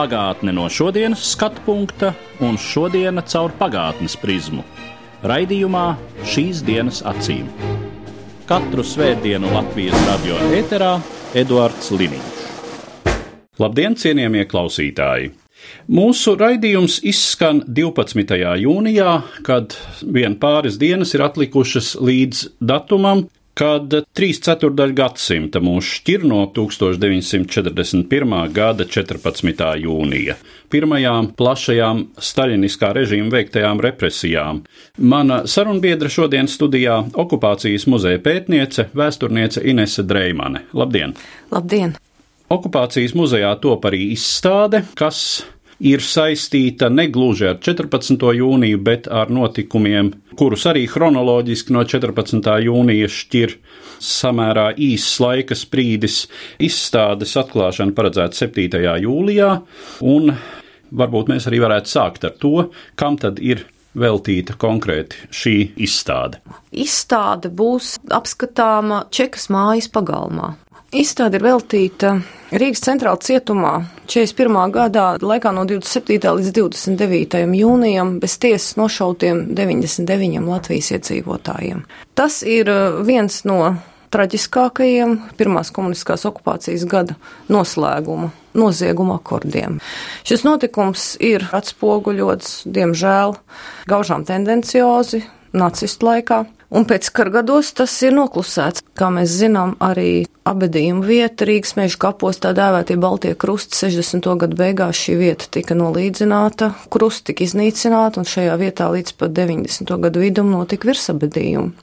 Pagātne no šodienas skatu punkta un šodienas caur pagātnes prizmu. Raidījumā šīs dienas acīm. Katru svētdienu Latvijas radio eterā Eduards Liniņš. Labdien, cienījamie klausītāji! Mūsu raidījums izskan 12. jūnijā, kad vien pāris dienas ir atlikušas līdz datumam, kad trīs ceturdaļu gadsimta mūs šķir no 1941. gada 14. jūnija, pirmajām plašajām staļiniskā režīma veiktajām represijām. Mana sarunbiedra šodien studijā - okupācijas muzeja pētniece, vēsturniece Inese Dreimane. Labdien! Labdien! Okupācijas muzejā top arī izstāde, kas ir saistīta negluži ar 14. jūniju, bet ar notikumiem, kurus arī chronoloģiski no 14. jūnija šķir samērā īss laika sprīdis. Izstādes atklāšana paredzēta 7. jūlijā, un varbūt mēs arī varētu sākt ar to, kam tad ir veltīta konkrēti šī izstāde. Izstāde būs apskatāma Čekas mājas pagalmā. Izstāde ir veltīta Rīgas centrāla cietumā 41. gadā, laikā no 27. līdz 29. jūnijam, bez tiesas nošautiem 99 Latvijas iedzīvotājiem. Tas ir uh, viens no traģiskākajiem pirmās komunistiskās okupācijas gada noslēguma nozieguma akordiem. Šis notikums ir atspoguļots, diemžēl, gaužām tendenciozi nacistu laikā. Un pēc kara gados tas ir noklusēts. Kā mēs zinām, arī abadījuma vieta Rīgas meža kapos, tā dēvētie Baltie krusti, 60. gadu beigās šī vieta tika nolīdzināta, krusti tika iznīcināti, un šajā vietā līdz pat 90. gadu vidum notika virsabadījumi.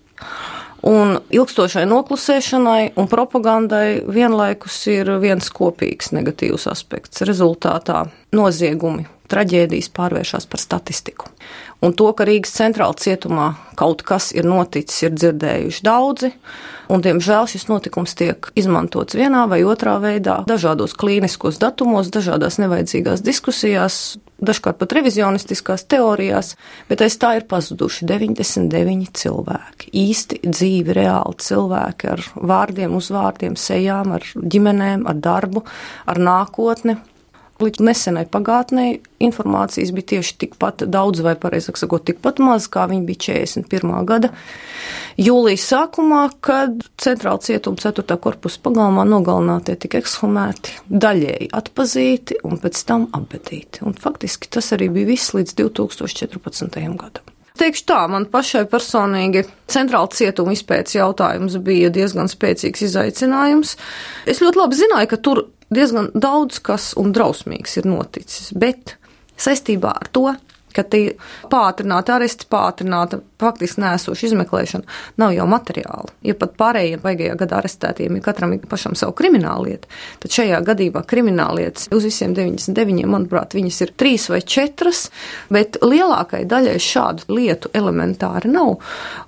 Un ilgstošai noklusēšanai un propagandai vienlaikus ir viens kopīgs negatīvs aspekts. Rezultātā noziegumi, traģēdijas pārvēršas par statistiku. Un to, ka Rīgas centrāla cietumā kaut kas ir noticis, ir dzirdējuši daudzi, un, diemžēl, šis notikums tiek izmantots vienā vai otrā veidā, dažādos klīniskos datumos, dažādās nevajadzīgās diskusijās, dažkārt pat revizionistiskās teorijās, bet aiz tā ir pazuduši 99 cilvēki. Īsti dzīvi, reāli cilvēki ar vārdiem, uzvārdiem, sejām, ar ģimenēm, ar darbu, ar nākotni. Līdz nesenai pagātnē informācijas bija tieši tikpat daudz, vai pareizāk sakot, tikpat maz, kā viņi bija 41. gada jūlijas sākumā, kad centrāla cietuma 4. korpusa pagalmā nogalinātie tika ekshumēti, daļēji atpazīti un pēc tam apbedīti. Un faktiski tas arī bija viss līdz 2014. gadam. Teikšu tā, man pašai personīgi centrāla cietuma izpētes jautājums bija diezgan spēcīgs izaicinājums. Es ļoti labi zināju, ka tur diezgan daudz kas un drausmīgs ir noticis, bet saistībā ar to, ka tie pātrināti aresti, pātrināta faktiski nēsoša izmeklēšana nav jau materiāli. Ja pat pārējiem baigajā gadā arestētiem ir katram pašam savu kriminālietu, tad šajā gadījumā kriminālietas uz visiem 99, manuprāt, viņas ir trīs vai četras, bet lielākai daļai šādu lietu elementāri nav.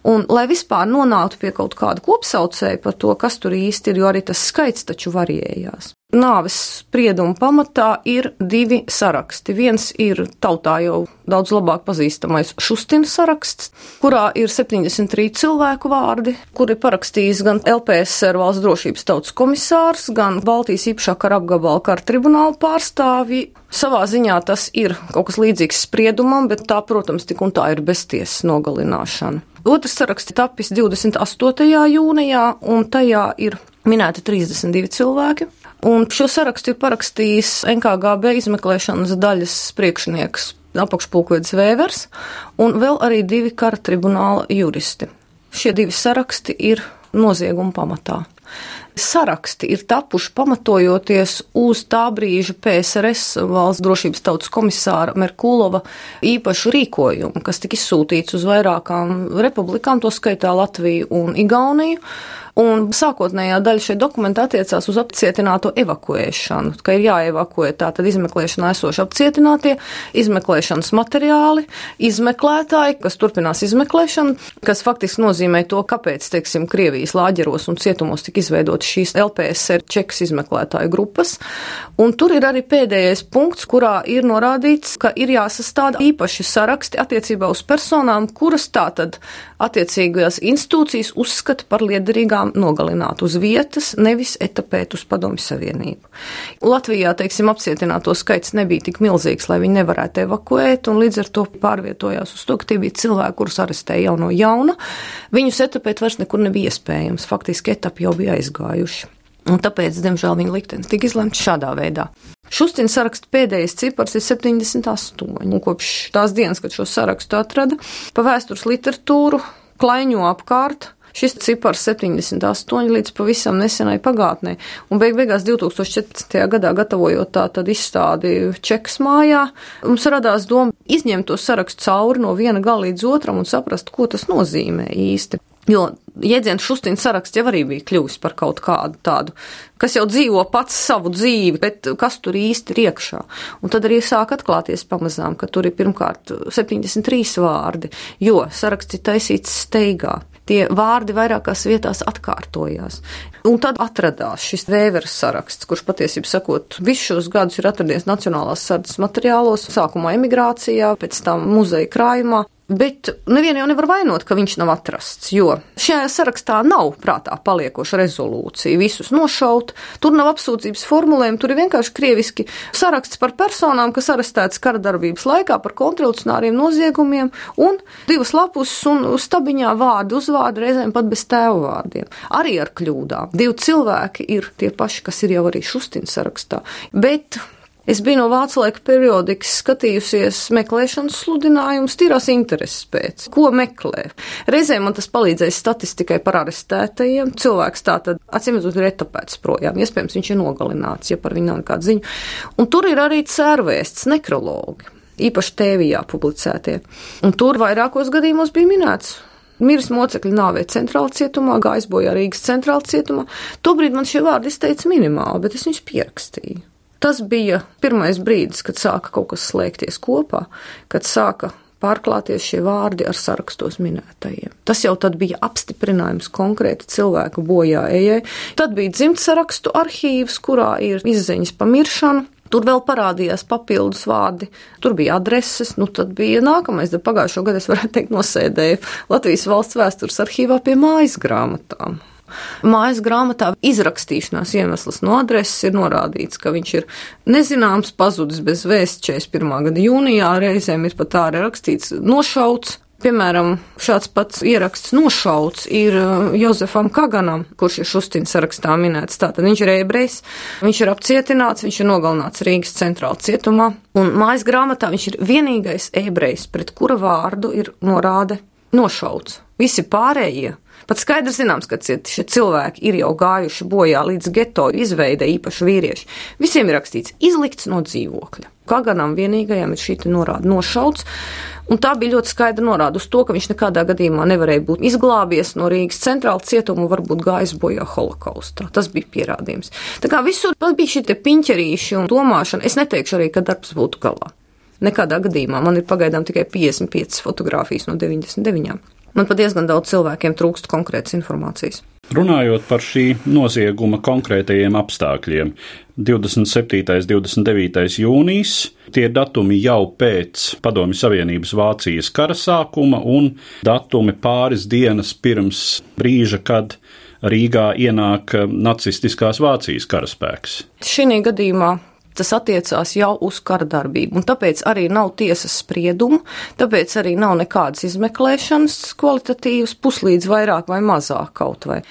Un, lai vispār nonāktu pie kaut kāda kopsaucēja par to, kas tur īsti ir, jo arī tas skaits taču varējās. Nāves sprieduma pamatā ir divi saraksti. Viens ir tautā jau daudz labāk pazīstamais Šustina saraksts, kurā ir 73 cilvēku vārdi, kuri parakstījis gan LPSR valsts drošības tautas komisārs, gan Baltijas īpašā kara apgabala kara tribunāla pārstāvji. Savā ziņā tas ir kaut kas līdzīgs spriedumam, bet tā, protams, tik un tā ir beztiesas nogalināšana. Otrs saraksts tapis 28. jūnijā, un tajā ir minēti 32 cilvēki. Un šo sarakstu ir parakstījis NKGB izmeklēšanas daļas priekšnieks apakšpulkvedis Vēvers un vēl arī divi kara tribunāla juristi. Šie divi saraksti ir nozieguma pamatā. saraksti ir tapuši pamatojoties uz tā brīža PSRS valsts drošības tautas komisāra Merkulova īpašu rīkojumu, kas tika izsūtīts uz vairākām republikām, to skaitā Latviju un Igauniju. Un sākotnējā daļa šeit dokumenta attiecās uz apcietināto evakuēšanu, ka ir jāevakuē tātad izmeklēšanā esoši apcietinātie, izmeklēšanas materiāli, izmeklētāji, kas turpinās izmeklēšanu, kas faktiski nozīmē to, kāpēc, teiksim, Krievijas lāģeros un cietumos tika izveidotas šīs LPSR čekas izmeklētāju grupas. Un tur ir arī pēdējais punkts, kurā ir norādīts, ka ir jāsastāda īpaši saraksti attiecībā uz personām, kuras tātad attiecīgajās institūcijas uzskata par liederīgām tiešām nogalināt uz vietas, nevis etapēt uz Padomju Savienību. Latvijā, teiksim, apcietināto skaits nebija tik milzīgs, lai viņi nevarētu evakuēt, un līdz ar to pārvietojās uz to, ka tie bija cilvēki, kurus arestēja jau no jauna. Viņus etapēt vairs nekur nebija iespējams. Faktiski etapi jau bija aizgājuši. Un tāpēc, diemžēl, viņa liktenis tika izlemts šādā veidā. Šustina saraksta pēdējais cipars ir 78, un kopš tās dienas, kad šo sarakstu atrada, pa vēstures literatūru klaiņo apkārt Šis cipars 78 līdz pavisam nesenai pagātnē, un beig beigās 2014. gadā gatavojot tā tad izstādi Čekas mājā, mums radās doma izņemt to sarakstu cauri no viena gala līdz otram un saprast, ko tas nozīmē īsti. Jo jēdziens šustīns saraksts jau arī bija kļuvis par kaut kādu tādu, kas jau dzīvo pats savu dzīvi, bet kas tur īsti ir iekšā. Un tad arī sāk atklāties pamazām, ka tur ir pirmkārt 73 vārdi, jo saraksts ir taisīts steigā tie vārdi vairākās vietās atkārtojās. Un tad atradās šis vēveres saraksts, kurš patiesībā sakot, visus šos gadus ir atradies Nacionālās sardzes materiālos, sākumā emigrācijā, pēc tam muzeja krājumā. Bet nevienu jau nevar vainot, ka viņš nav atrasts, jo šajā sarakstā nav prātā paliekoša rezolūcija, visus nošaut, tur nav apsūdzības formulējumi, tur ir vienkārši krieviski saraksts par personām, kas arestētas kara darbības laikā par kontrarevolucionāriem noziegumiem, un divas lapus un stabiņā vārdu uzvārdu reizēm pat bez tēva vārdiem. Arī ar kļūdām. Divi cilvēki ir tie paši, kas ir jau arī Šustins sarakstā. Bet Es biju no vācu laika periodikas skatījusies meklēšanas sludinājumus, tīrās intereses pēc, ko meklē. Reizēm man tas palīdzēja statistikai par arestētajiem. Cilvēks tā tad, acīm redzot, ir etapēts projām. Iespējams, viņš ir nogalināts, ja par viņu nav nekāda ziņa. Un tur ir arī cērvēsts nekrologi, īpaši tēvijā publicētie. Un tur vairākos gadījumos bija minēts miris mocekļu nāvē centrāla cietumā, gājis bojā Rīgas centrāla cietumā. Tobrīd man šie vārdi izteica minimāli, bet es viņus pierakstīju. Tas bija pirmais brīdis, kad sāka kaut kas slēgties kopā, kad sāka pārklāties šie vārdi ar sarakstos minētajiem. Tas jau tad bija apstiprinājums konkrēti cilvēku bojā ejai. Tad bija dzimtsarakstu arhīvs, kurā ir izziņas par miršanu. Tur vēl parādījās papildus vārdi, tur bija adreses, nu tad bija nākamais, tad pagājušo gadu es varētu teikt nosēdēju Latvijas valsts vēstures arhīvā pie mājas grāmatām. Mājas grāmatā izrakstīšanās iemesls no adreses ir norādīts, ka viņš ir nezināms, pazudis bez vēsts 41. gada jūnijā, reizēm ir pat tā arī rakstīts nošauts. Piemēram, šāds pats ieraksts nošauts ir uh, Jozefam Kaganam, kurš ir Šustins sarakstā minēts. Tātad viņš ir ebrejs, viņš ir apcietināts, viņš ir nogalināts Rīgas centrāla cietumā, un mājas grāmatā viņš ir vienīgais ebrejs, pret kura vārdu ir norāde nošauts. Visi pārējie Pat skaidrs zināms, ka šie cilvēki ir jau gājuši bojā līdz geto izveide, īpaši vīrieši. Visiem ir rakstīts izlikts no dzīvokļa. Kaganam vienīgajam ir šī norāda nošauts. Un tā bija ļoti skaidra norāda uz to, ka viņš nekādā gadījumā nevarēja būt izglābies no Rīgas centrāla cietuma un varbūt gājis bojā holokaustā. Tas bija pierādījums. Tā kā visur bija šie piņķerīši un domāšana, es neteikšu arī, ka darbs būtu galā. Nekādā gadījumā man ir pagaidām tikai 55 fotogrāfijas no 99. Man pat diezgan daudz cilvēkiem trūkst konkrētas informācijas. Runājot par šī nozieguma konkrētajiem apstākļiem, 27. un 29. jūnijas, tie ir datumi jau pēc Padomju Savienības Vācijas kara sākuma un datumi pāris dienas pirms brīža, kad Rīgā ienāk nacistiskās Vācijas karaspēks. Šī gadījumā tas attiecās jau uz kara darbību, un tāpēc arī nav tiesas spriedumu, tāpēc arī nav nekādas izmeklēšanas kvalitatīvas, puslīdz vairāk vai mazāk kaut vai.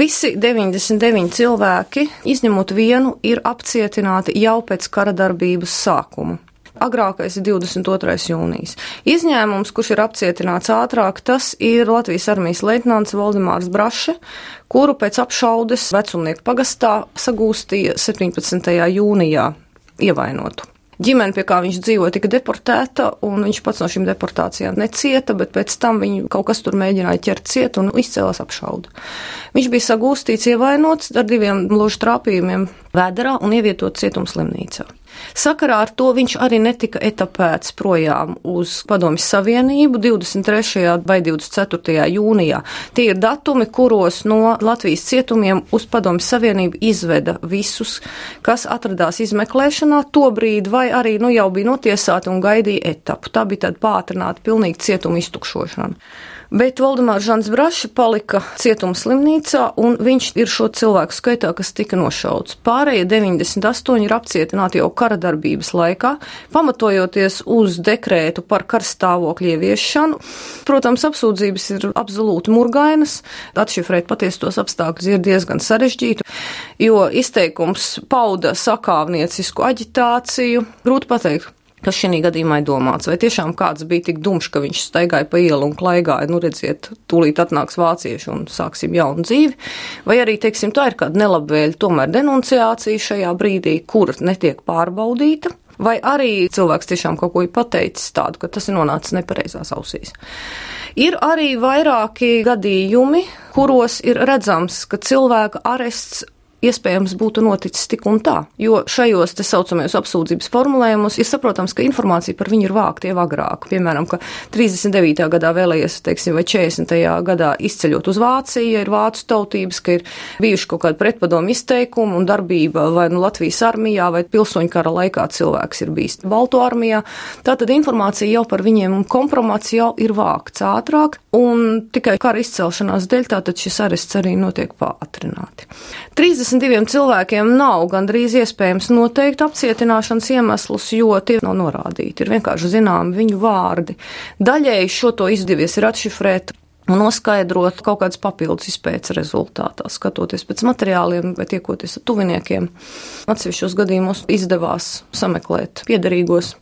Visi 99 cilvēki, izņemot vienu, ir apcietināti jau pēc kara darbības sākuma. agrākais ir 22. jūnijas. Izņēmums, kurš ir apcietināts ātrāk, tas ir Latvijas armijas leitnants Valdemārs Braše, kuru pēc apšaudes vecumnieku pagastā sagūstīja 17. jūnijā ievainotu. Ģimene, pie kā viņš dzīvoja, tika deportēta, un viņš pats no šīm deportācijām necieta, bet pēc tam viņu kaut kas tur mēģināja ķert ciet un izcēlās apšaudu. Viņš bija sagūstīts, ievainots ar diviem ložu trāpījumiem vēderā un ievietots cietumslimnīcā. Sakarā ar to viņš arī netika etapēts projām uz Padomjas Savienību 23. vai 24. jūnijā. Tie ir datumi, kuros no Latvijas cietumiem uz Padomjas Savienību izveda visus, kas atradās izmeklēšanā tobrīd, vai arī nu, jau bija notiesāti un gaidīja etapu. Tā bija tāda pātrināta, pilnīgi cietuma iztukšošana. Bet Valdemārs Žants Brašs palika cietuma slimnīcā, un viņš ir šo cilvēku skaitā, kas tika nošauts. Pārējie 98 ir apcietināti jau kara darbības laikā, pamatojoties uz dekrētu par karstāvokļu ieviešanu. Protams, apsūdzības ir absolūti murgainas, atšifrēt patiestos apstākļus ir diezgan sarežģīti, jo izteikums pauda sakāvniecisku aģitāciju, grūti pateikt kas šī gadījumā ir domāts. Vai tiešām kāds bija tik dumšs, ka viņš staigāja pa ielu un klaigāja, nu redziet, tūlīt atnāks vācieši un sāksim jaunu dzīvi, vai arī, teiksim, tā ir kāda nelabvēļa tomēr denunciācija šajā brīdī, kur netiek pārbaudīta. Vai arī cilvēks tiešām kaut ko ir pateicis tādu, ka tas ir nonācis nepareizās ausīs. Ir arī vairāki gadījumi, kuros ir redzams, ka cilvēka arests iespējams būtu noticis tik un tā. Jo šajos tā saucamajos apsūdzības formulējumos ir saprotams, ka informācija par viņu ir vākta jau agrāk. Piemēram, ka 39. gadā vēlējies, teiksim, vai 40. gadā izceļot uz Vāciju, ir vācu tautības, ka ir bijuši kaut kādi pretpadomu izteikumi un darbība vai nu Latvijas armijā vai pilsoņu kara laikā cilvēks ir bijis Balto armijā. Tātad informācija jau par viņiem un kompromats jau ir vākts ātrāk un tikai kara izcelšanās dēļ tātad šis arests arī notiek pātrināti. 30 52 cilvēkiem nav gandrīz iespējams noteikt apcietināšanas iemeslus, jo tie nav norādīti. Ir vienkārši zināmi viņu vārdi. Daļēji šo to izdevies ir atšifrēt. Un noskaidrot kaut kādas papildus izpētes rezultātā, skatoties pēc materiāliem vai tiekoties ar tuviniekiem. Atsevišķos gadījumos izdevās sameklēt piederīgos.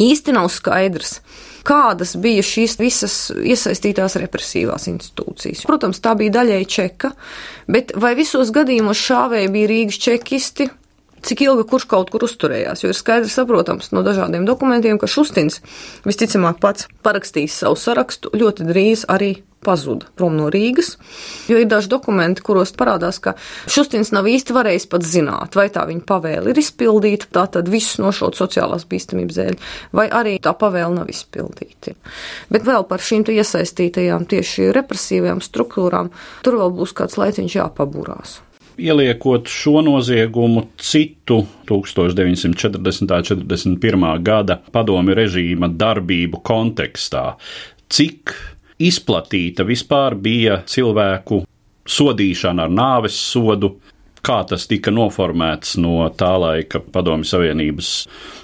Īsti nav skaidrs, kādas bija šīs visas iesaistītās represīvās institūcijas. Protams, tā bija daļēji čeka, bet vai visos gadījumos šāvēji bija Rīgas čekisti, cik ilgi kurš kaut kur uzturējās. Jo ir skaidrs, saprotams no dažādiem dokumentiem, ka Šustins visticamāk pats parakstīs savu sarakstu ļoti drīz arī pazuda prom no Rīgas, jo ir daži dokumenti, kuros parādās, ka Šustins nav īsti varējis pat zināt, vai tā viņa pavēle ir izpildīta, tā tad visus nošaut sociālās bīstamības dēļ, vai arī tā pavēle nav izpildīta. Bet vēl par šīm iesaistītajām tieši represīvajām struktūrām, tur vēl būs kāds laiciņš jāpaburās ieliekot šo noziegumu citu 1940. un 41. gada padomju režīma darbību kontekstā, cik izplatīta vispār bija cilvēku sodīšana ar nāves sodu, kā tas tika noformēts no tā laika Padomju Savienības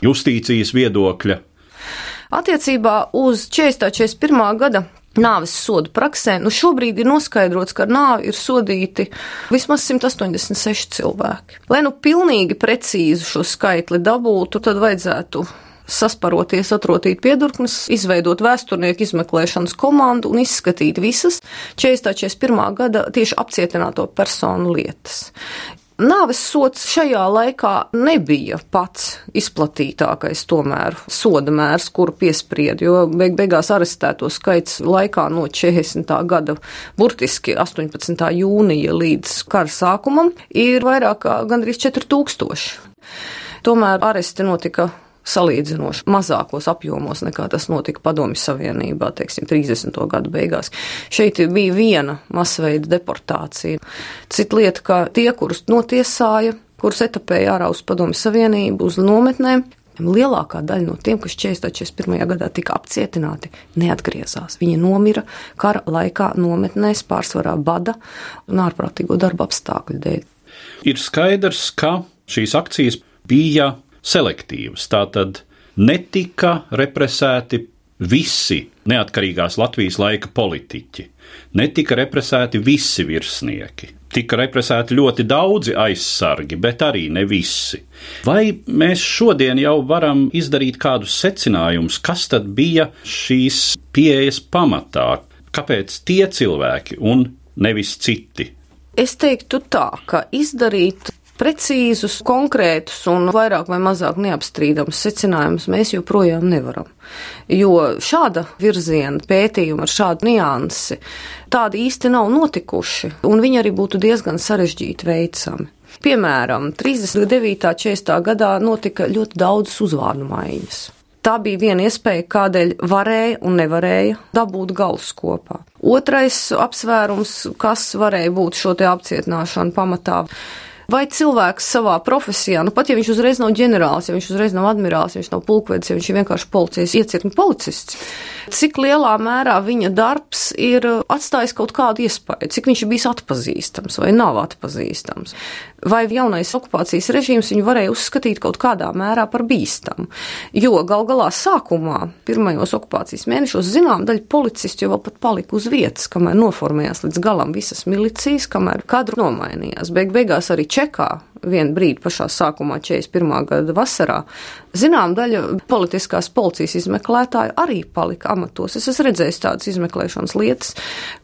justīcijas viedokļa. Attiecībā uz 40. 41. gada nāves sodu praksē, nu šobrīd ir noskaidrots, ka ar nāvi ir sodīti vismaz 186 cilvēki. Lai nu pilnīgi precīzi šo skaitli dabūtu, tad vajadzētu sasparoties, atrotīt piedurknes, izveidot vēsturnieku izmeklēšanas komandu un izskatīt visas 40. 41. gada tieši apcietināto personu lietas. Nāves sots šajā laikā nebija pats izplatītākais tomēr soda mērs, kuru piesprieda, jo beig beigās arestēto skaits laikā no 40. gada, burtiski 18. jūnija līdz kara sākumam, ir vairāk kā gandrīz 4000. Tomēr aresti notika salīdzinoši mazākos apjomos nekā tas notika Padomju Savienībā, teiksim, 30. gadu beigās. Šeit bija viena masveida deportācija. Cita lieta, ka tie, kurus notiesāja, kurus etapēja ārā uz Padomju Savienību, uz nometnēm, Lielākā daļa no tiem, kas 41. gadā tika apcietināti, neatgriezās. Viņi nomira kara laikā nometnēs, pārsvarā bada un ārprātīgo darba apstākļu dēļ. Ir skaidrs, ka šīs akcijas bija selektīvas. Tātad netika represēti visi neatkarīgās Latvijas laika politiķi, netika represēti visi virsnieki. tika represēti ļoti daudzi aizsargi, bet arī ne visi. Vai mēs šodien jau varam izdarīt kādus secinājumus, kas tad bija šīs pieejas pamatā? Kāpēc tie cilvēki un nevis citi? Es teiktu tā, ka izdarīt precīzus, konkrētus un vairāk vai mazāk neapstrīdamus secinājumus mēs joprojām nevaram. Jo šāda virziena pētījuma ar šādu niansi tādi īsti nav notikuši, un viņi arī būtu diezgan sarežģīti veicami. Piemēram, 39. 40. gadā notika ļoti daudz uzvārdu maiņas. Tā bija viena iespēja, kādēļ varēja un nevarēja dabūt galus kopā. Otrais apsvērums, kas varēja būt šo te apcietināšanu pamatā, vai cilvēks savā profesijā, nu pat ja viņš uzreiz nav ģenerālis, ja viņš uzreiz nav admirālis, ja viņš nav pulkvedis, ja viņš ir vienkārši policijas iecirkņu policists, cik lielā mērā viņa darbs ir atstājis kaut kādu iespēju, cik viņš ir bijis atpazīstams vai nav atpazīstams. Vai jaunais okupācijas režīms viņu varēja uzskatīt kaut kādā mērā par bīstamu. Jo gal galā sākumā, pirmajos okupācijas mēnešos, zinām, daļa policistu jau pat palika uz vietas, kamēr noformējās līdz galam visas milicijas, kamēr kadru nomainījās. Beig beigās arī Čekā vienu brīdi pašā sākumā, 41. gada vasarā, zinām, daļa politiskās policijas izmeklētāju arī palika amatos. Es esmu redzējis tādas izmeklēšanas lietas,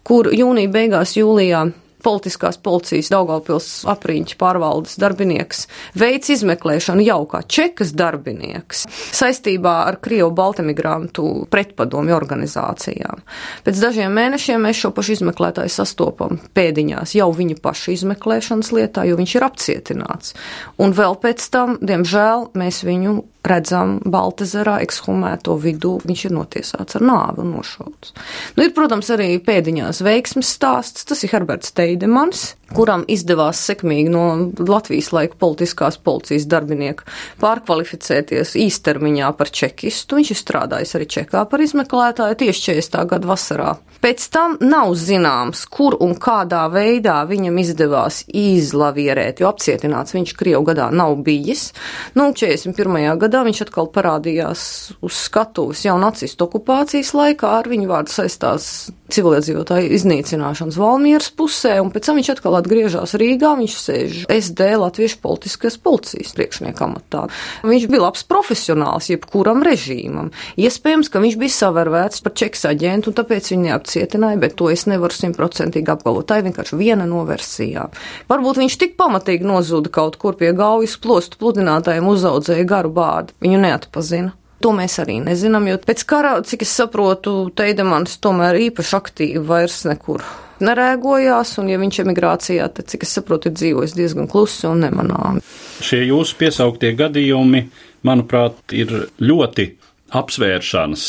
kur jūnija beigās, jūlijā politiskās policijas Daugaupils apriņķa pārvaldes darbinieks veids izmeklēšanu jau kā čekas darbinieks saistībā ar Krievu baltemigrantu pretpadomju organizācijām. Pēc dažiem mēnešiem mēs šo pašu izmeklētāju sastopam pēdiņās jau viņa paša izmeklēšanas lietā, jo viņš ir apcietināts. Un vēl pēc tam, diemžēl, mēs viņu redzam Baltazarā ekshumēto vidū, viņš ir notiesāts ar nāvi un nošauts. Nu, ir, protams, arī pēdiņās veiksmes stāsts, tas ir Herberts Teidemans, kuram izdevās sekmīgi no Latvijas laika politiskās policijas darbinieka pārkvalificēties īstermiņā par čekistu. Viņš ir strādājis arī Čekā par izmeklētāju tieši 40. gada vasarā. Pēc tam nav zināms, kur un kādā veidā viņam izdevās izlavierēt, jo apcietināts viņš Krievu gadā nav bijis. Nu, 41. gadā viņš atkal parādījās uz skatuves jau nacistu okupācijas laikā, ar viņu vārdu saistās civiliedzīvotāju iznīcināšanas Valmieras pusē, un pēc tam viņš atkal atgriežas Rīgā, viņš sēž SD Latviešu politiskās policijas priekšnieka amatā. Viņš bija labs profesionāls jebkuram režīmam. Iespējams, ka viņš bija savērvēts par čeks aģentu, un tāpēc viņu neapcietināja, bet to es nevaru simtprocentīgi apgalvot. Tā ir vienkārši viena no versijām. Varbūt viņš tik pamatīgi nozuda kaut kur pie gaujas plostu pludinātājiem, uzaudzēja garu bādu. Viņu neatpazina. To mēs arī nezinām, jo pēc kara, cik es saprotu, Teidemans tomēr īpaši aktīvi vairs nekur nerēgojās, un ja viņš emigrācijā, tad, cik es saprotu, ir dzīvojis diezgan klusi un nemanāmi. Šie jūsu piesauktie gadījumi, manuprāt, ir ļoti apsvēršanas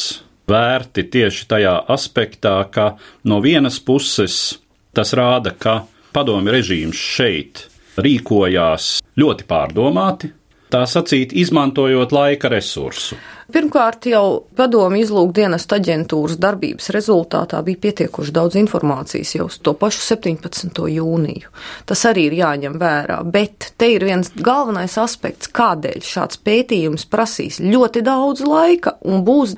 vērti tieši tajā aspektā, ka no vienas puses tas rāda, ka padomi režīms šeit rīkojās ļoti pārdomāti, tā sacīt, izmantojot laika resursu. Pirmkārt, jau padomu izlūkdienestu aģentūras darbības rezultātā bija pietiekoši daudz informācijas jau uz to pašu 17. jūniju. Tas arī ir jāņem vērā, bet te ir viens galvenais aspekts, kādēļ šāds pētījums prasīs ļoti daudz laika un būs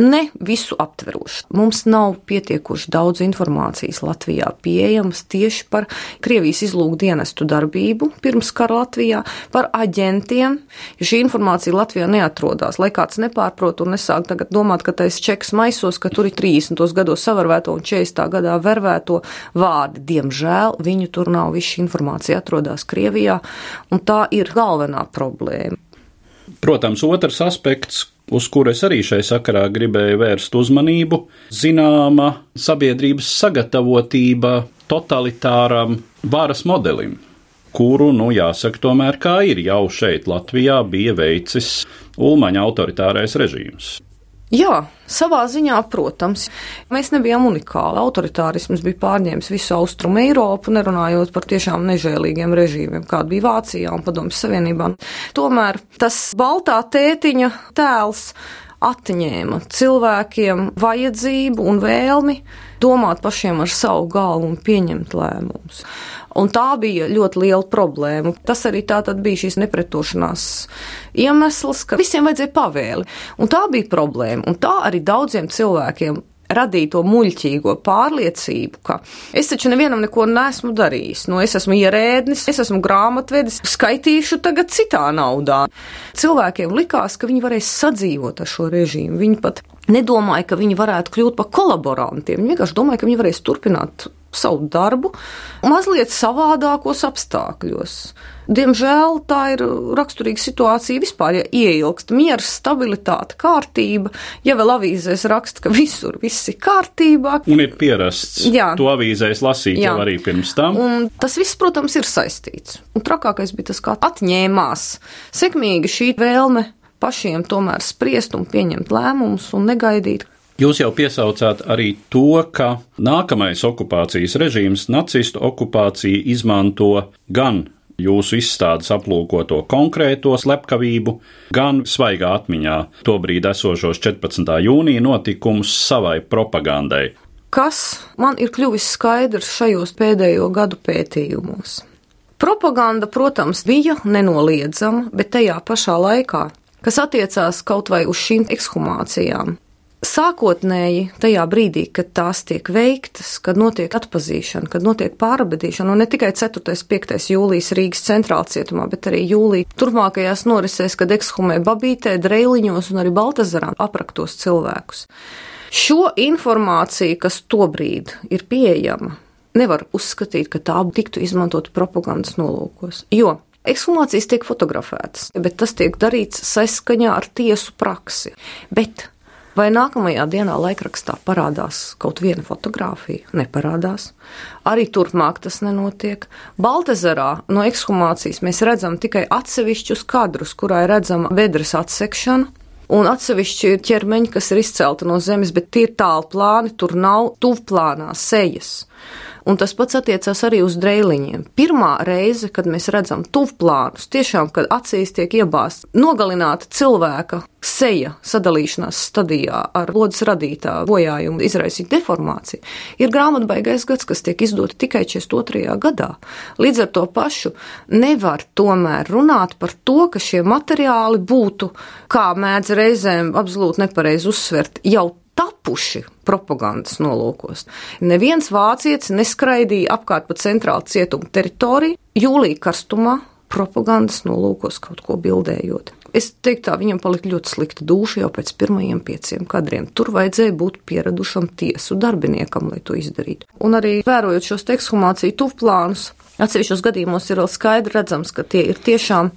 ne visu aptverošs. Mums nav pietiekoši daudz informācijas Latvijā pieejamas tieši par Krievijas izlūkdienestu darbību pirms kara Latvijā, par aģentiem, jo šī informācija Latvijā neatrodās, lai kāds nepārprot un nesāk tagad domāt, ka tais čeks maisos, ka tur ir 30. gados savarvēto un 40. gadā vervēto vārdi. Diemžēl viņu tur nav, viss šī informācija atrodas Krievijā, un tā ir galvenā problēma. Protams, otrs aspekts, uz kuru es arī šai sakarā gribēju vērst uzmanību, zināma sabiedrības sagatavotība totalitāram varas modelim, kuru, nu, jāsaka, tomēr kā ir jau šeit Latvijā bija veicis Ulmaņa autoritārais režīms. Jā, savā ziņā, protams, mēs nebijām unikāli. Autoritārisms bija pārņēmis visu austrumu Eiropu, nerunājot par tiešām nežēlīgiem režīmiem, kāda bija Vācijā un Padomjas Savienībā. Tomēr tas baltā tētiņa tēls atņēma cilvēkiem vajadzību un vēlmi domāt pašiem ar savu galvu un pieņemt lēmumus. Un tā bija ļoti liela problēma. Tas arī tā bija šīs nepretošanās iemesls, ka visiem vajadzēja pavēli. Un tā bija problēma. Un tā arī daudziem cilvēkiem radīja to muļķīgo pārliecību, ka es taču nevienam neko nesmu darījis. Nu, es esmu ierēdnis, es esmu grāmatvedis, skaitīšu tagad citā naudā. Cilvēkiem likās, ka viņi varēs sadzīvot ar šo režīmu. Viņi pat nedomāja, ka viņi varētu kļūt par kolaborantiem. Viņi vienkārši domāja, ka viņi varēs turpināt savu darbu mazliet savādākos apstākļos. Diemžēl tā ir raksturīga situācija vispār, ja ieilgst miers, stabilitāte, kārtība. Ja vēl avīzēs raksta, ka visur viss ir kārtībā. Un ir pierasts Jā. to avīzēs lasīt Jā. jau arī pirms tam. Un tas viss, protams, ir saistīts. Un trakākais bija tas, kā atņēmās sekmīgi šī vēlme pašiem tomēr spriest un pieņemt lēmumus un negaidīt, Jūs jau piesaucāt arī to, ka nākamais okupācijas režīms, nacistu okupācija, izmanto gan jūsu izstādes aplūkoto konkrēto slepkavību, gan svaigā atmiņā tobrīd esošos 14. jūnija notikumus savai propagandai. kas man ir kļuvis skaidrs šajos pēdējo gadu pētījumos. Propaganda, protams, bija nenoliedzama, bet tajā pašā laikā, kas attiecās kaut vai uz šīm ekshumācijām, Sākotnēji, tajā brīdī, kad tās tiek veiktas, kad notiek atpazīšana, kad notiek pārabedīšana, un ne tikai 4. un 5. jūlijas Rīgas centrāla cietumā, bet arī jūlija turpmākajās norisēs, kad ekshumē Babītē, Dreiliņos un arī Baltazarā apraktos cilvēkus. Šo informāciju, kas tobrīd ir pieejama, nevar uzskatīt, ka tā tiktu izmantota propagandas nolūkos, jo ekshumācijas tiek fotografētas, bet tas tiek darīts saskaņā ar tiesu praksi. Bet Vai nākamajā dienā laikrakstā parādās kaut viena fotografija? Neparādās. Arī turpmāk tas nenotiek. Baltezerā no ekshumācijas mēs redzam tikai atsevišķus kadrus, kurā ir redzama bedres atsekšana. Un atsevišķi ir ķermeņi, kas ir izcelti no zemes, bet tie ir tālu plāni, tur nav tuvplānā sejas. Un tas pats attiecās arī uz dreiliņiem. Pirmā reize, kad mēs redzam tuvplānus, tiešām, kad acīs tiek iebāzta nogalināta cilvēka seja sadalīšanās stadijā ar lodas radītā bojājumu izraisīt deformāciju, ir grāmatbaigais gads, kas tiek izdota tikai 42. gadā. Līdz ar to pašu nevar tomēr runāt par to, ka šie materiāli būtu, kā mēdz reizēm absolūti nepareizi uzsvert, jau tapuši propagandas nolūkos. Neviens vācietis neskraidīja apkārt pa centrālu cietumu teritoriju jūlija karstumā propagandas nolūkos kaut ko bildējot. Es teiktu, tā viņam palika ļoti slikta duša jau pēc pirmajiem pieciem kadriem. Tur vajadzēja būt pieradušam tiesu darbiniekam, lai to izdarītu. Un arī vērojot šos ekshumāciju tuvplānus, atsevišķos gadījumos ir vēl skaidri redzams, ka tie ir tiešām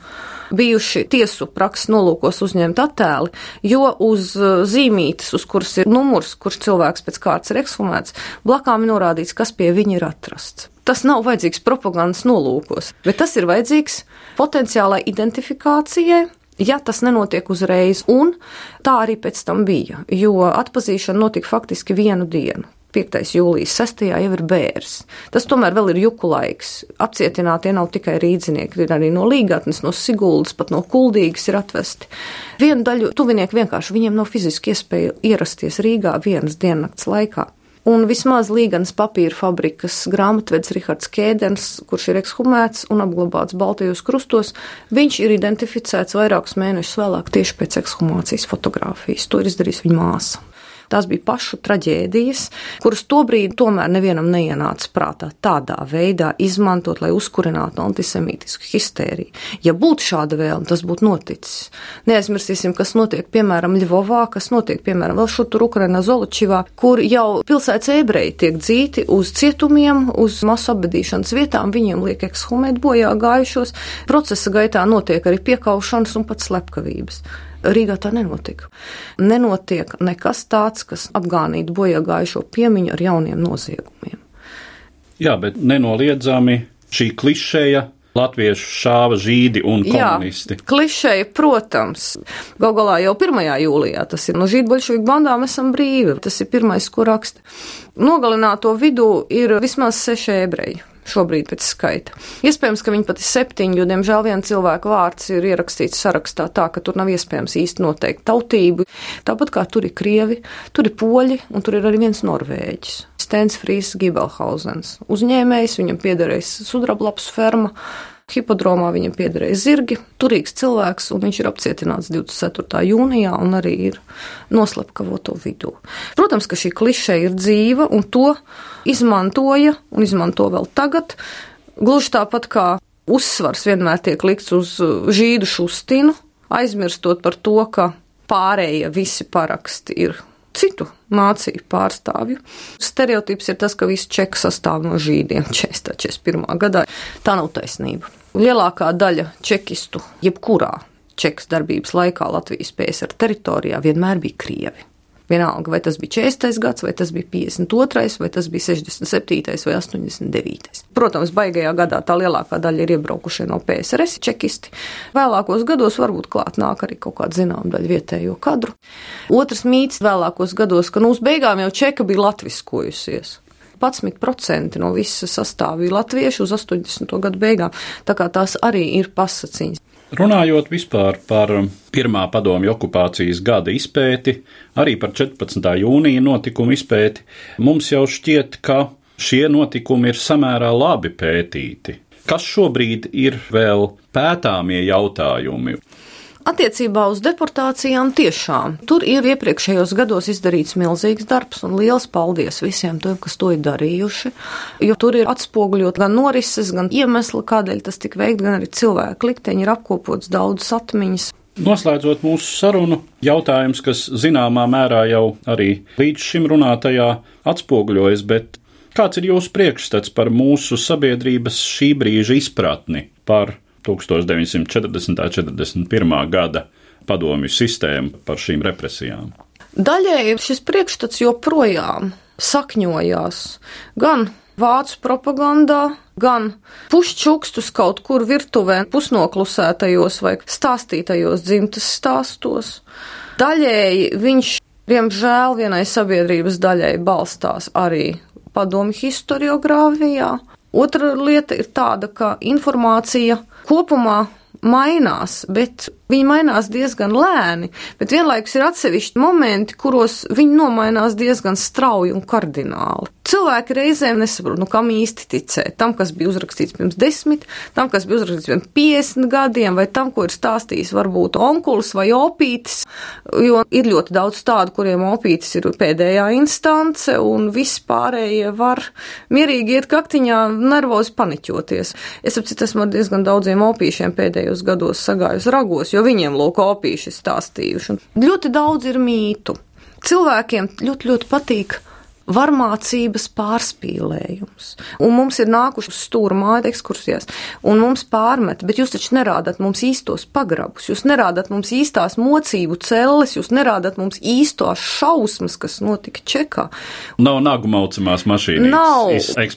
bijuši tiesu prakses nolūkos uzņemt attēli, jo uz uh, zīmītes, uz kuras ir numurs, kurš cilvēks pēc kārtas ir ekshumēts, blakām ir norādīts, kas pie viņa ir atrasts. Tas nav vajadzīgs propagandas nolūkos, bet tas ir vajadzīgs potenciālai identifikācijai, ja tas nenotiek uzreiz, un tā arī pēc tam bija, jo atpazīšana notika faktiski vienu dienu. 5. jūlijas 6. jau ir bērs. Tas tomēr vēl ir juku laiks. Apcietinātie nav tikai rīdzinieki, ir arī no līgatnes, no Siguldas, pat no Kuldīgas ir atvesti. Vienu daļu tuvinieki vienkārši viņiem nav fiziski iespēja ierasties Rīgā vienas diennakts laikā. Un vismaz Līganas papīra fabrikas grāmatvedis Rihards Kēdens, kurš ir ekshumēts un apglabāts Baltijos krustos, viņš ir identificēts vairākus mēnešus vēlāk tieši pēc ekshumācijas fotografijas. To ir izdarījis viņa māsa. Tās bija pašu traģēdijas, kuras tobrīd tomēr nevienam neienāca prātā tādā veidā izmantot, lai uzkurinātu antisemītisku histēriju. Ja būtu šāda vēlme, tas būtu noticis. Neaizmirsīsim, kas notiek piemēram Ļuvovā, kas notiek piemēram vēl šur tur Ukrainā Zoločivā, kur jau pilsētas ebreji tiek dzīti uz cietumiem, uz masu apbedīšanas vietām, viņiem liek ekshumēt bojā gājušos. Procesa gaitā notiek arī piekaušanas un pat slepkavības. Rīgā tā nenotika. Nenotiek nekas tāds, kas apgānītu bojā gājušo piemiņu ar jauniem noziegumiem. Jā, bet nenoliedzami šī klišeja latviešu šāva žīdi un komunisti. Jā, klišeja, protams. Gal galā jau 1. jūlijā tas ir no žīdboļšoviku bandām esam brīvi. Tas ir pirmais, ko raksta. Nogalināto vidū ir vismaz seši ebreji šobrīd pēc skaita. Iespējams, ka viņi pat ir septiņi, jo, diemžēl, viena cilvēka vārds ir ierakstīts sarakstā tā, ka tur nav iespējams īsti noteikt tautību. Tāpat kā tur ir krievi, tur ir poļi un tur ir arī viens norvēģis. Stens Frīs Gibelhausens. Uzņēmējs, viņam piederēs sudrablaps ferma. Hipodromā viņam piederēja zirgi, turīgs cilvēks, un viņš ir apcietināts 24. jūnijā un arī ir noslepkavoto vidū. Protams, ka šī kliše ir dzīva, un to izmantoja un izmanto vēl tagad. Gluži tāpat kā uzsvars vienmēr tiek likts uz žīdu šustinu, aizmirstot par to, ka pārējie visi paraksti ir citu mācību pārstāvju. Stereotips ir tas, ka visi čeki sastāv no žīdiem 41. gadā. Tā nav taisnība. Lielākā daļa čekistu, jebkurā čekas darbības laikā Latvijas PSR teritorijā vienmēr bija krievi. Vienalga, vai tas bija 40. gads, vai tas bija 52. vai tas bija 67. vai 89. Protams, baigajā gadā tā lielākā daļa ir iebraukušie no PSRS čekisti. Vēlākos gados varbūt klāt nāk arī kaut kāda zināma daļa vietējo kadru. Otrs mīts vēlākos gados, ka nu uz beigām jau čeka bija latviskojusies. 11% no visa sastāvā bija latvieši uz 80. gadu beigām, tā kā tās arī ir pasaciņas. Runājot vispār par pirmā padomju okupācijas gada izpēti, arī par 14. jūnija notikumu izpēti, mums jau šķiet, ka šie notikumi ir samērā labi pētīti. Kas šobrīd ir vēl pētāmie jautājumi? Attiecībā uz deportācijām tiešām tur ir iepriekšējos gados izdarīts milzīgs darbs, un liels paldies visiem tiem, kas to ir darījuši. Jo tur ir atspoguļot gan norises, gan iemesli, kādēļ tas tika veikt, gan arī cilvēku likteņi ir apkopots daudzas atmiņas. Noslēdzot mūsu sarunu, jautājums, kas zināmā mērā jau arī līdz šim runātajā atspoguļojas, bet kāds ir jūsu priekšstats par mūsu sabiedrības šī brīža izpratni par 1940. un 41. gada padomju sistēmu par šīm represijām. Daļēji šis priekšstats joprojām sakņojās gan vācu propagandā, gan pušķukstus kaut kur virtuvē, pusnoklusētajos vai stāstītajos dzimtas stāstos. Daļēji viņš, diemžēl, vienai sabiedrības daļai balstās arī padomju historiogrāfijā. Otra lieta ir tāda, ka informācija kopumā mainās, bet viņi mainās diezgan lēni, bet vienlaikus ir atsevišķi momenti, kuros viņi nomainās diezgan strauji un kardināli. Cilvēki reizēm nesaprot, nu, kam īsti ticēt. Tam, kas bija uzrakstīts pirms desmit, tam, kas bija uzrakstīts pirms piecdesmit gadiem, vai tam, ko ir stāstījis varbūt onkulis vai opītis. Jo ir ļoti daudz tādu, kuriem opītis ir pēdējā instance, un viss pārējie var mierīgi iet kaktiņā, nervozi paniķoties. Es apcīt esmu ar diezgan daudziem opīšiem pēdējos gados sagājusi ragos, jo viņiem lūk opīši stāstījuši. Un ļoti daudz ir mītu. Cilvēkiem ļoti, ļoti patīk varmācības pārspīlējums. Un mums ir nākuši uz stūra māja ekskursijās, un mums pārmet, bet jūs taču nerādat mums īstos pagrabus, jūs nerādat mums īstās mocību celles, jūs nerādat mums īstās šausmas, kas notika Čekā. Nav nagu maucamās mašīnas. Nav,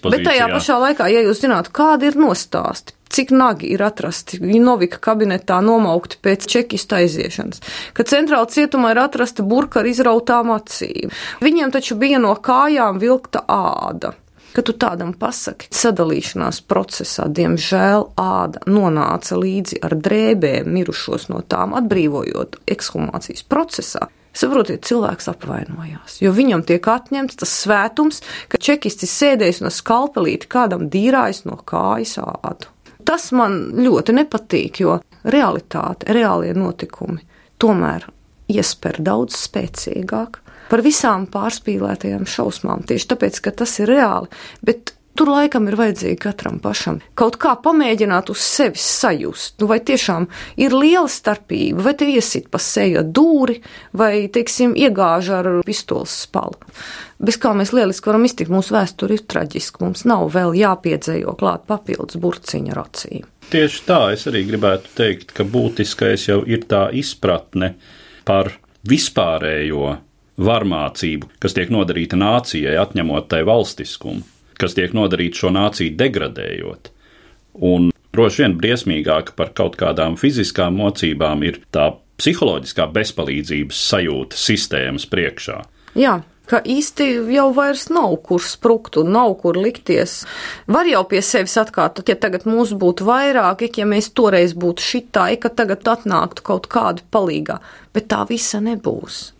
bet tajā pašā laikā, ja jūs zinātu, kādi ir nostāsti, cik nagi ir atrasti Novika kabinetā nomaukti pēc čekista aiziešanas, ka centrāla cietumā ir atrasta burka ar izrautām acīm. Viņiem taču bija no kājām vilkta āda. Kad tu tādam pasaki, sadalīšanās procesā, diemžēl, āda nonāca līdzi ar drēbēm, mirušos no tām atbrīvojot ekshumācijas procesā. Saprotiet, cilvēks apvainojās, jo viņam tiek atņemts tas svētums, ka čekisti sēdējis no skalpelīti kādam dīrājis no kājas ādu. Tas man ļoti nepatīk, jo realitāte, reālie notikumi tomēr iesper daudz spēcīgāk par visām pārspīlētajām šausmām. Tieši tāpēc, ka tas ir reāli, bet tur laikam ir vajadzīgi katram pašam kaut kā pamēģināt uz sevis sajust. Nu, vai tiešām ir liela starpība, vai te iesit pa seju dūri, vai, teiksim, iegāž ar pistoles spalu. Bez kā mēs lieliski varam iztikt, mūsu vēsture ir traģiska, mums nav vēl jāpiedzējo klāt papildus burciņa ar acīm. Tieši tā, es arī gribētu teikt, ka būtiskais jau ir tā izpratne par vispārējo varmācību, kas tiek nodarīta nācijai, atņemot tai valstiskumu, kas tiek nodarīta šo nāciju degradējot. Un droši vien briesmīgāk par kaut kādām fiziskām mocībām ir tā psiholoģiskā bezpalīdzības sajūta sistēmas priekšā. Jā, ka īsti jau vairs nav kur sprukt un nav kur likties. Var jau pie sevis atkārtot, ja tagad mūs būtu vairāk, ja mēs toreiz būtu šitā, ka tagad atnāktu kaut kāda palīgā, bet tā visa nebūs.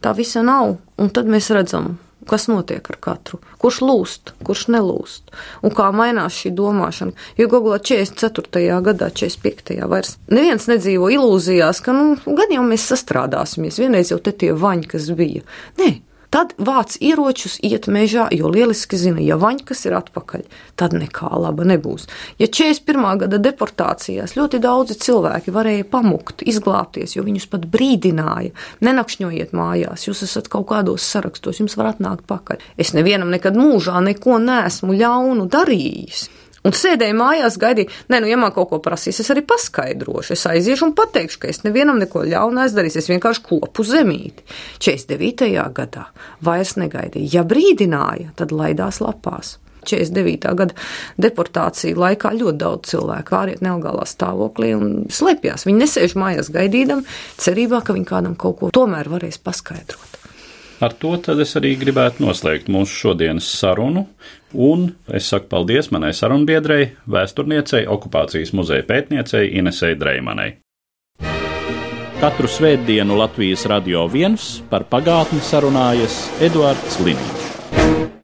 Tā visa nav, un tad mēs redzam kas notiek ar katru, kurš lūst, kurš nelūst, un kā mainās šī domāšana. Jo Google 44. gadā, 45. vairs neviens nedzīvo ilūzijās, ka, nu, gan jau mēs sastrādāsimies, vienreiz jau te tie vaņi, kas bija. Nē, Tad vāc ieročus, iet mežā, jo lieliski zina, ja vaņkas ir atpakaļ, tad nekā laba nebūs. Ja 41. gada deportācijās ļoti daudzi cilvēki varēja pamukt, izglābties, jo viņus pat brīdināja, nenakšņojiet mājās, jūs esat kaut kādos sarakstos, jums var atnākt pakaļ. Es nevienam nekad mūžā neko nesmu ļaunu darījis. Un sēdēju mājās, gaidīju, nē, nu, ja man kaut ko prasīs, es arī paskaidrošu. Es aiziešu un pateikšu, ka es nevienam neko ļaunu aizdarīšu, es vienkārši kopu zemīti. 49. gadā vairs negaidīju. Ja brīdināja, tad laidās lapās. 49. gada deportācija laikā ļoti daudz cilvēku pāriet nelegālā stāvoklī un slēpjas. Viņi nesēž mājās gaidīdam, cerībā, ka viņi kādam kaut ko tomēr varēs paskaidrot. Ar to es arī gribētu noslēgt mūsu šodienas sarunu. Un es saku paldies manai sarunbiedrei, vēsturniecei, okupācijas muzeja pētniecei Inesei Dreimanai. Katru svētdienu Latvijas radio viens par pagātni sarunājas Eduards Liniņš.